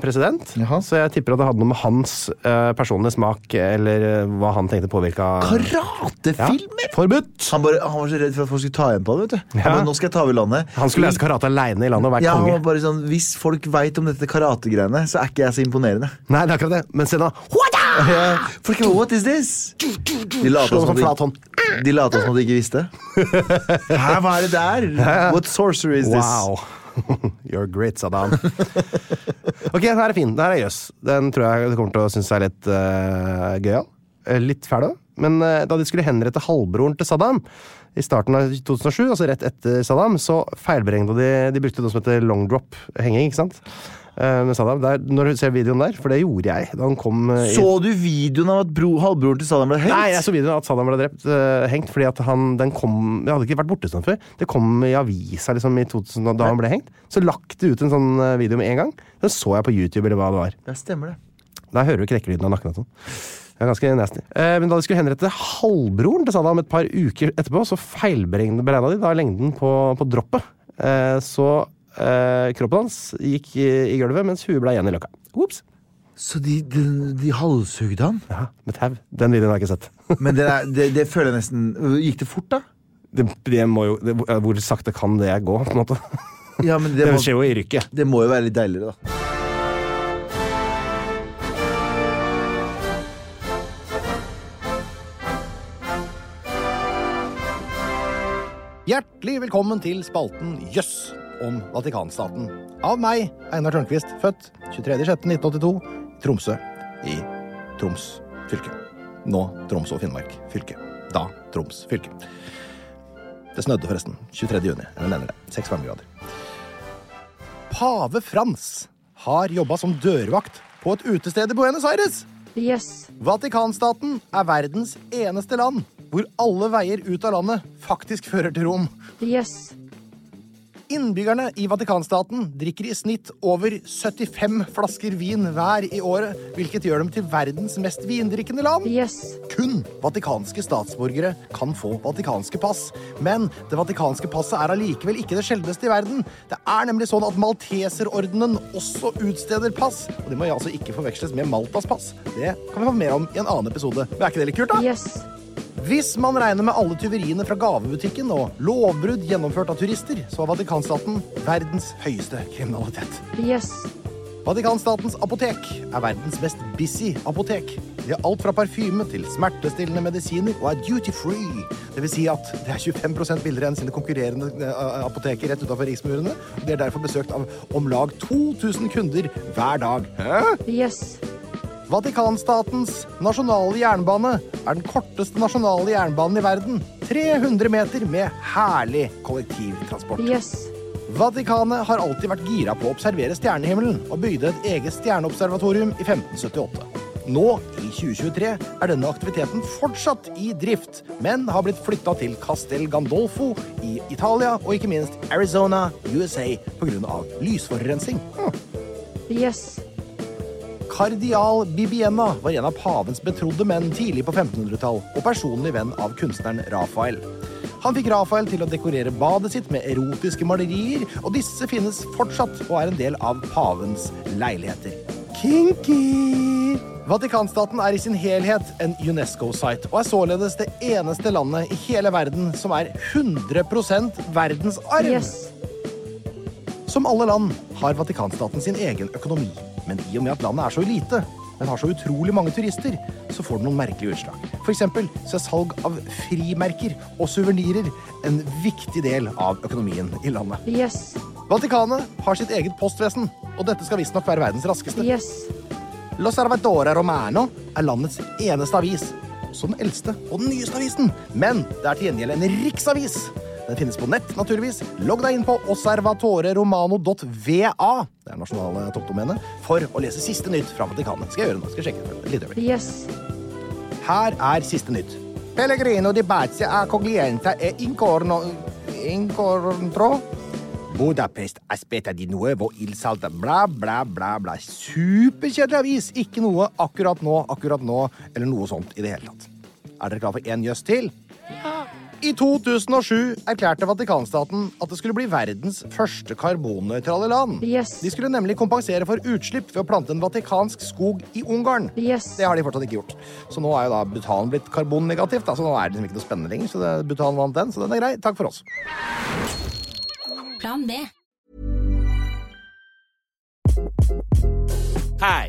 president. Så jeg tipper at det hadde noe med hans eh, personlige smak eller eh, hva han tenkte påvirka Karatefilmer?! Ja, forbudt! Han, bare, han var så redd for at folk skulle ta igjen på det. Ja. bare, nå skal jeg ta over landet. Han skulle lese karate aleine i landet og være Ja, konge. bare sånn, Hvis folk veit om dette karategreiene, så er ikke jeg så imponerende. Nei, det er akkurat det. Men se. Ja, folk What is this? De later som, sånn flat hånd de, de lata som at de ikke visste. Hæ, hva er det der? What sorcery is this? Wow. You're great, Saddam. ok, den her er fin. Den her er jøss. Den tror jeg du kommer til å synes er litt uh, gøyal. Eh, Litt fæl òg. Men uh, da de skulle henrette halvbroren til Saddam i starten av 2007, altså rett etter Saddam, så feilberegna de De brukte noe som heter long drop-henging, ikke sant? Eh, med Saddam. Der, når du ser videoen der, for det gjorde jeg da han kom eh, i Så du videoen av at bro, halvbroren til Saddam ble hengt? Nei, jeg så videoen av at Saddam ble drept, uh, hengt, fordi at han, den kom Jeg hadde ikke vært borte sånn før. Det kom i avisa liksom i 2000 da han ble hengt. Så lagt det ut en sånn video med en gang. Den så jeg på YouTube, eller hva det var. Det stemmer det. Der hører du krekkelyden av nakken og sånn. Det er ganske nasty. Eh, men da de skulle henrette halvbroren til Saddam et par uker etterpå, så feilberegna de da lengden på, på droppet. Eh, så Eh, kroppen hans gikk i, i gulvet, mens huet ble igjen i løkka. Ops. Så de, de, de halshugde han? Ja, med tau. Den videoen har jeg ikke sett. Men det, der, det, det føler jeg nesten Gikk det fort, da? Det, det må jo, det, hvor sakte kan det gå, på en måte? Ja, det, det, skjer jo i rykket. Det må jo være litt deiligere, da. Hjertelig velkommen til spalten Jøss. Yes om Vatikanstaten. Av meg, Einar Tørnquist, født 23.06.1982 i Tromsø i Troms fylke. Nå Troms og Finnmark fylke. Da Troms fylke. Det snødde forresten. 23. juni. Jeg mener det. Seks varmegrader. Pave Frans har jobba som dørvakt på et utested i Buenos Aires. Yes. Vatikanstaten er verdens eneste land hvor alle veier ut av landet faktisk fører til Rom. Yes. Innbyggerne i Vatikanstaten drikker i snitt over 75 flasker vin hver i året, hvilket gjør dem til verdens mest vindrikkende land. Yes. Kun vatikanske statsborgere kan få vatikanske pass. Men det vatikanske passet er allikevel ikke det sjeldneste i verden. Det er nemlig sånn at Malteserordenen også utsteder pass. Og det må altså ikke forveksles med Maltas pass. Det kan vi få mer om i en annen episode. Men er ikke det litt kult, da? Hvis man regner med alle tyveriene fra gavebutikken og lovbrudd gjennomført av turister, så har Vatikanstaten verdens høyeste kriminalitet. Yes. Vatikanstatens apotek er verdens mest busy apotek. De har alt fra parfyme til smertestillende medisiner og er duty free. Det vil si at det er 25% billigere enn sine konkurrerende eh, apoteker rett utenfor riksmurene. De er derfor besøkt av om lag 2000 kunder hver dag. Hæ? Yes. Vatikanstatens nasjonale jernbane er den korteste nasjonale jernbanen i verden. 300 meter med herlig kollektivtransport. Yes. Vatikanet har alltid vært gira på å observere stjernehimmelen, og bygde et eget stjerneobservatorium i 1578. Nå, i 2023, er denne aktiviteten fortsatt i drift, men har blitt flytta til Castel Gandolfo i Italia og ikke minst Arizona, USA, pga. lysforurensning. Hm. Yes. Kardial Bibiena var en av pavens betrodde menn tidlig på 1500-tall, og personlig venn av kunstneren Rafael. Han fikk Rafael til å dekorere badet sitt med erotiske malerier, og disse finnes fortsatt og er en del av pavens leiligheter. Kinky! Vatikanstaten er i sin helhet en UNESCO-site, og er således det eneste landet i hele verden som er 100 verdensarv. Yes. Som alle land har Vatikanstaten sin egen økonomi. Men i og med at landet er så lite, men har så utrolig mange turister, så får det noen merkelige utslag. Eksempel så er salg av frimerker og suvenirer en viktig del av økonomien i landet. Yes. Vatikanet har sitt eget postvesen, og dette skal visstnok være verdens raskeste. Yes. L'Osservatore Romano er landets eneste avis. Også den eldste og den nyeste avisen. Men det er til gjengjeld en riksavis. Den finnes på nett, naturligvis. Logg deg inn på osservatoreromano.va, det er nasjonale toppdomenet, for å lese siste nytt fra Vatikanet. Skal jeg gjøre nå? Skal jeg sjekke? Litt øyeblikk. Yes. Her er siste nytt. Pellegrino di Bazia a coglienta e incorno... incontro Budapest aspetta di nuevo il salta bla, bla, bla, bla. Superkjedelig avis! Ikke noe akkurat nå, akkurat nå, eller noe sånt i det hele tatt. Er dere klar for én jøss til? I 2007 erklærte Vatikanstaten at det skulle bli verdens første karbonnøytrale land. Yes. De skulle nemlig kompensere for utslipp ved å plante en vatikansk skog i Ungarn. Yes. Det har de fortsatt ikke gjort. Så nå er jo da Bhutan blitt karbonnegativt, da, så nå er det liksom ikke noe spennende lenger. Så det, Bhutan vant den, så den er grei. Takk for oss. Plan B. Hi,